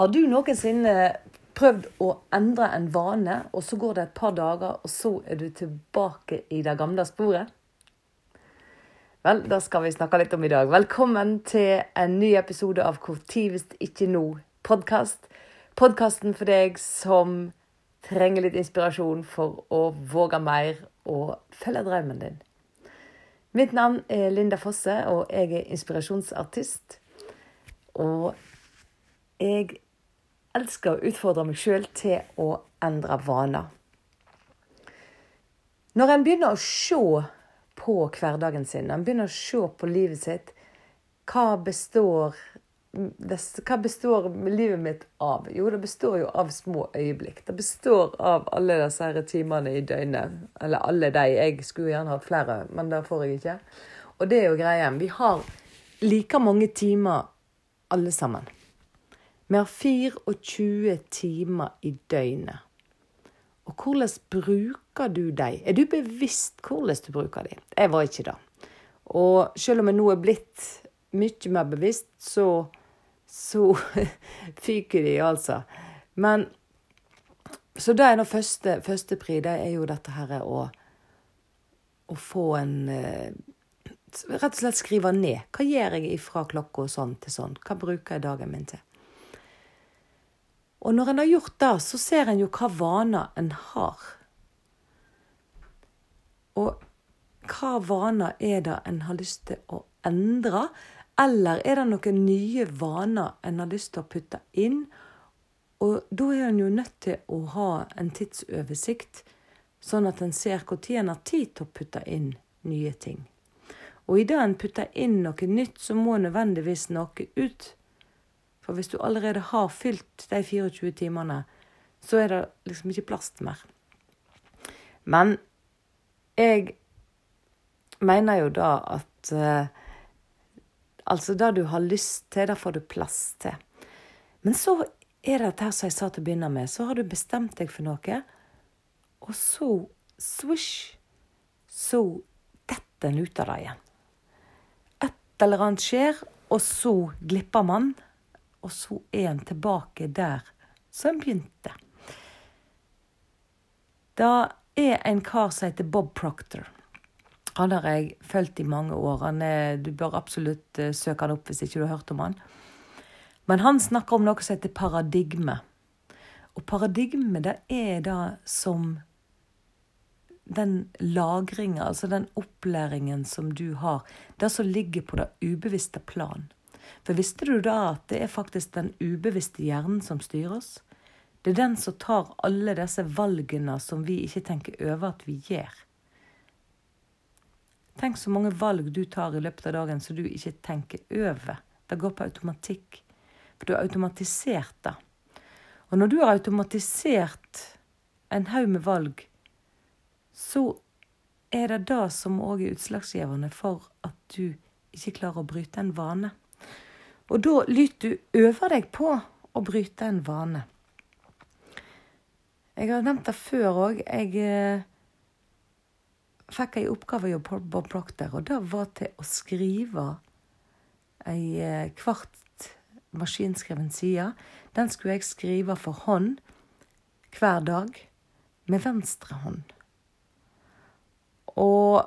Har du noensinne prøvd å endre en vane, og så går det et par dager, og så er du tilbake i det gamle sporet? Vel, det skal vi snakke litt om i dag. Velkommen til en ny episode av tid hvis ikke nå podkast. Podkasten for deg som trenger litt inspirasjon for å våge mer og følge drømmen din. Mitt navn er Linda Fosse, og jeg er inspirasjonsartist. Og jeg elsker å utfordre meg sjøl til å endre vaner. Når en begynner å se på hverdagen sin, en begynner å se på livet sitt, hva består, hva består livet mitt av? Jo, det består jo av små øyeblikk. Det består av alle disse her timene i døgnet. Eller alle de. Jeg skulle gjerne hatt flere, men det får jeg ikke. Og det er jo greia. Vi har like mange timer alle sammen. Vi har 24 timer i døgnet. Og hvordan bruker du dem? Er du bevisst hvordan du bruker dem? Jeg var ikke det. Og selv om jeg nå er blitt mye mer bevisst, så, så fyker de, altså. Men Så det er nå første, første pri. Det er jo dette her å, å få en eh, Rett og slett skrive ned. Hva gjør jeg fra klokka sånn til sånn? Hva bruker jeg dagen min til? Og når en har gjort det, så ser en jo hva vaner en har. Og hva vaner er det en har lyst til å endre? Eller er det noen nye vaner en har lyst til å putte inn? Og da er en jo nødt til å ha en tidsoversikt, sånn at en ser når en har tid til å putte inn nye ting. Og idet en putter inn noe nytt, så må nødvendigvis noe ut. For hvis du allerede har fylt de 24 timene, så er det liksom ikke plass til mer. Men jeg mener jo da at eh, Altså, det du har lyst til, det får du plass til. Men så er det dette som jeg sa til å begynne med. Så har du bestemt deg for noe, og så swish, så detter en ut av det igjen. Et eller annet skjer, og så glipper man og så er en tilbake der som en begynte. Det er en kar som heter Bob Proctor. Han har jeg fulgt i mange år. Er, du bør absolutt uh, søke han opp hvis ikke du har hørt om han. Men han snakker om noe som heter paradigme. Og paradigme, det er det som den lagringa, altså den opplæringen som du har, det som ligger på det ubevisste plan. For visste du da at det er faktisk den ubevisste hjernen som styrer oss? Det er den som tar alle disse valgene som vi ikke tenker over at vi gjør. Tenk så mange valg du tar i løpet av dagen som du ikke tenker over. Det går på automatikk. For du har automatisert det. Og når du har automatisert en haug med valg, så er det det som òg er utslagsgivende for at du ikke klarer å bryte en vane. Og da lyt du øve deg på å bryte en vane. Jeg har nevnt det før òg. Jeg eh, fikk ei oppgave hos Bob Proctor, og det var til å skrive ei eh, kvart maskinskreven side. Den skulle jeg skrive for hånd hver dag med venstre hånd. Og,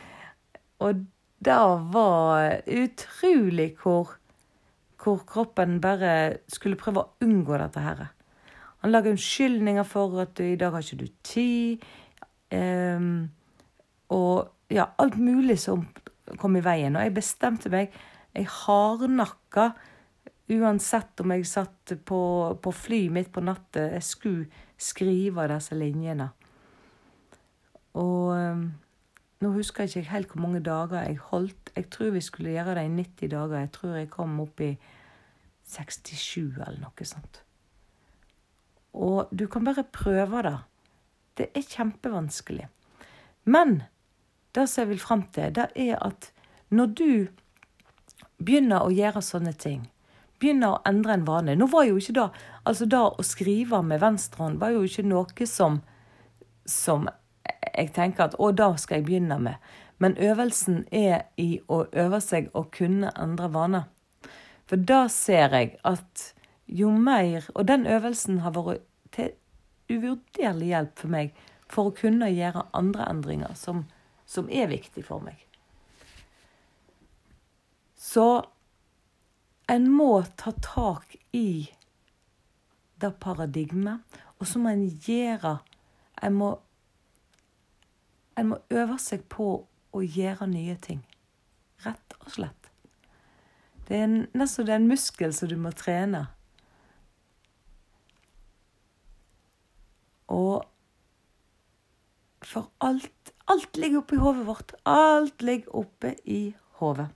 og det var utrolig hvor hvor kroppen bare skulle prøve å unngå dette her. Han lager unnskyldninger for at i dag har ikke du tid. Um, og ja, alt mulig som kom i veien. Og jeg bestemte meg. Jeg hardnakka uansett om jeg satt på, på fly midt på natta. Jeg skulle skrive disse linjene. Og um, nå husker jeg ikke helt hvor mange dager jeg holdt. Jeg tror vi skulle gjøre det i 90 dager. Jeg tror jeg kom opp i 67 eller noe sånt. Og du kan bare prøve det. Det er kjempevanskelig. Men det som jeg vil fram til, det er at når du begynner å gjøre sånne ting, begynner å endre en vane Nå var jo ikke det Altså, det å skrive med venstrehånd var jo ikke noe som, som jeg tenker at å, da skal jeg begynne med. Men øvelsen er i å øve seg å kunne endre vaner. For da ser jeg at jo mer Og den øvelsen har vært til uvurderlig hjelp for meg for å kunne gjøre andre endringer som, som er viktig for meg. Så en må ta tak i det paradigmet, og så må en gjøre En må, en må øve seg på å gjøre nye ting. Rett og slett. Det er nesten en muskel som du må trene. Og for alt Alt ligger oppe i hodet vårt. Alt ligger oppe i hodet.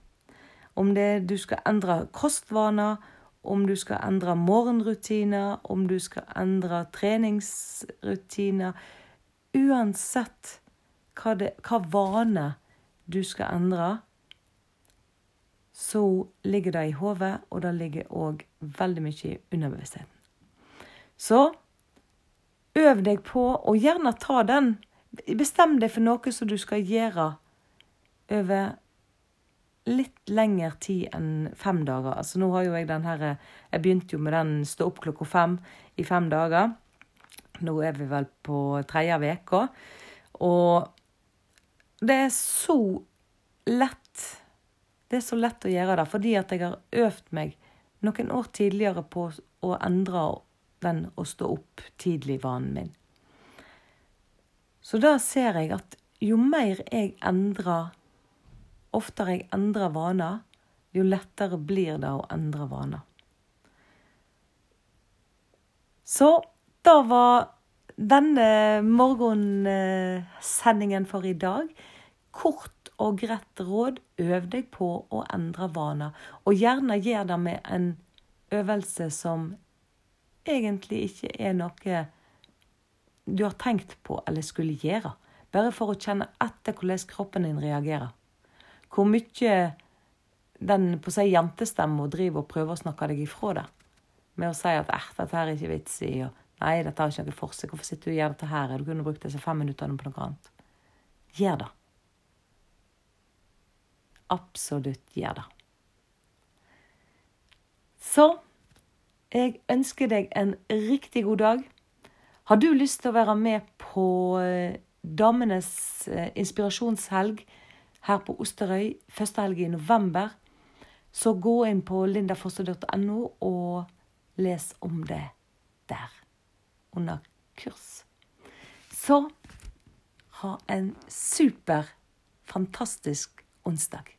Om det er du skal endre kostvaner, om du skal endre morgenrutiner, om du skal endre treningsrutiner Uansett hva, det, hva vane du skal endre, så ligger det i hodet, og det ligger òg veldig mye i underbevisstheten. Så øv deg på og gjerne ta den Bestem deg for noe som du skal gjøre over litt lengre tid enn fem dager. Altså nå har jo jeg den her Jeg begynte jo med den stå opp klokka fem i fem dager. Nå er vi vel på tredje uka. Og det er så lett. Det er så lett å gjøre det, fordi at jeg har øvd meg noen år tidligere på å endre den å stå opp tidlig-vanen min. Så da ser jeg at jo mer jeg endrer, oftere jeg endrer vaner, jo lettere blir det å endre vaner. Så da var denne morgensendingen for i dag. Kort og greit råd. Øv deg på å endre vaner. Og gjerne gjør det med en øvelse som egentlig ikke er noe du har tenkt på eller skulle gjøre, bare for å kjenne etter hvordan kroppen din reagerer. Hvor mye den på seg jentestemma driver og prøver å snakke deg ifra det. Med å si at eh, dette her er ikke vits i, og nei, dette har ikke noe for seg, hvorfor sitter du og gjør dette her, du kunne brukt disse fem minuttene på noe annet. Gjør det. Absolutt gjør det. Så jeg ønsker deg en riktig god dag. Har du lyst til å være med på eh, Damenes eh, inspirasjonshelg her på Osterøy første helg i november, så gå inn på lindafosse.no og les om det der under kurs. Så ha en super, fantastisk onsdag.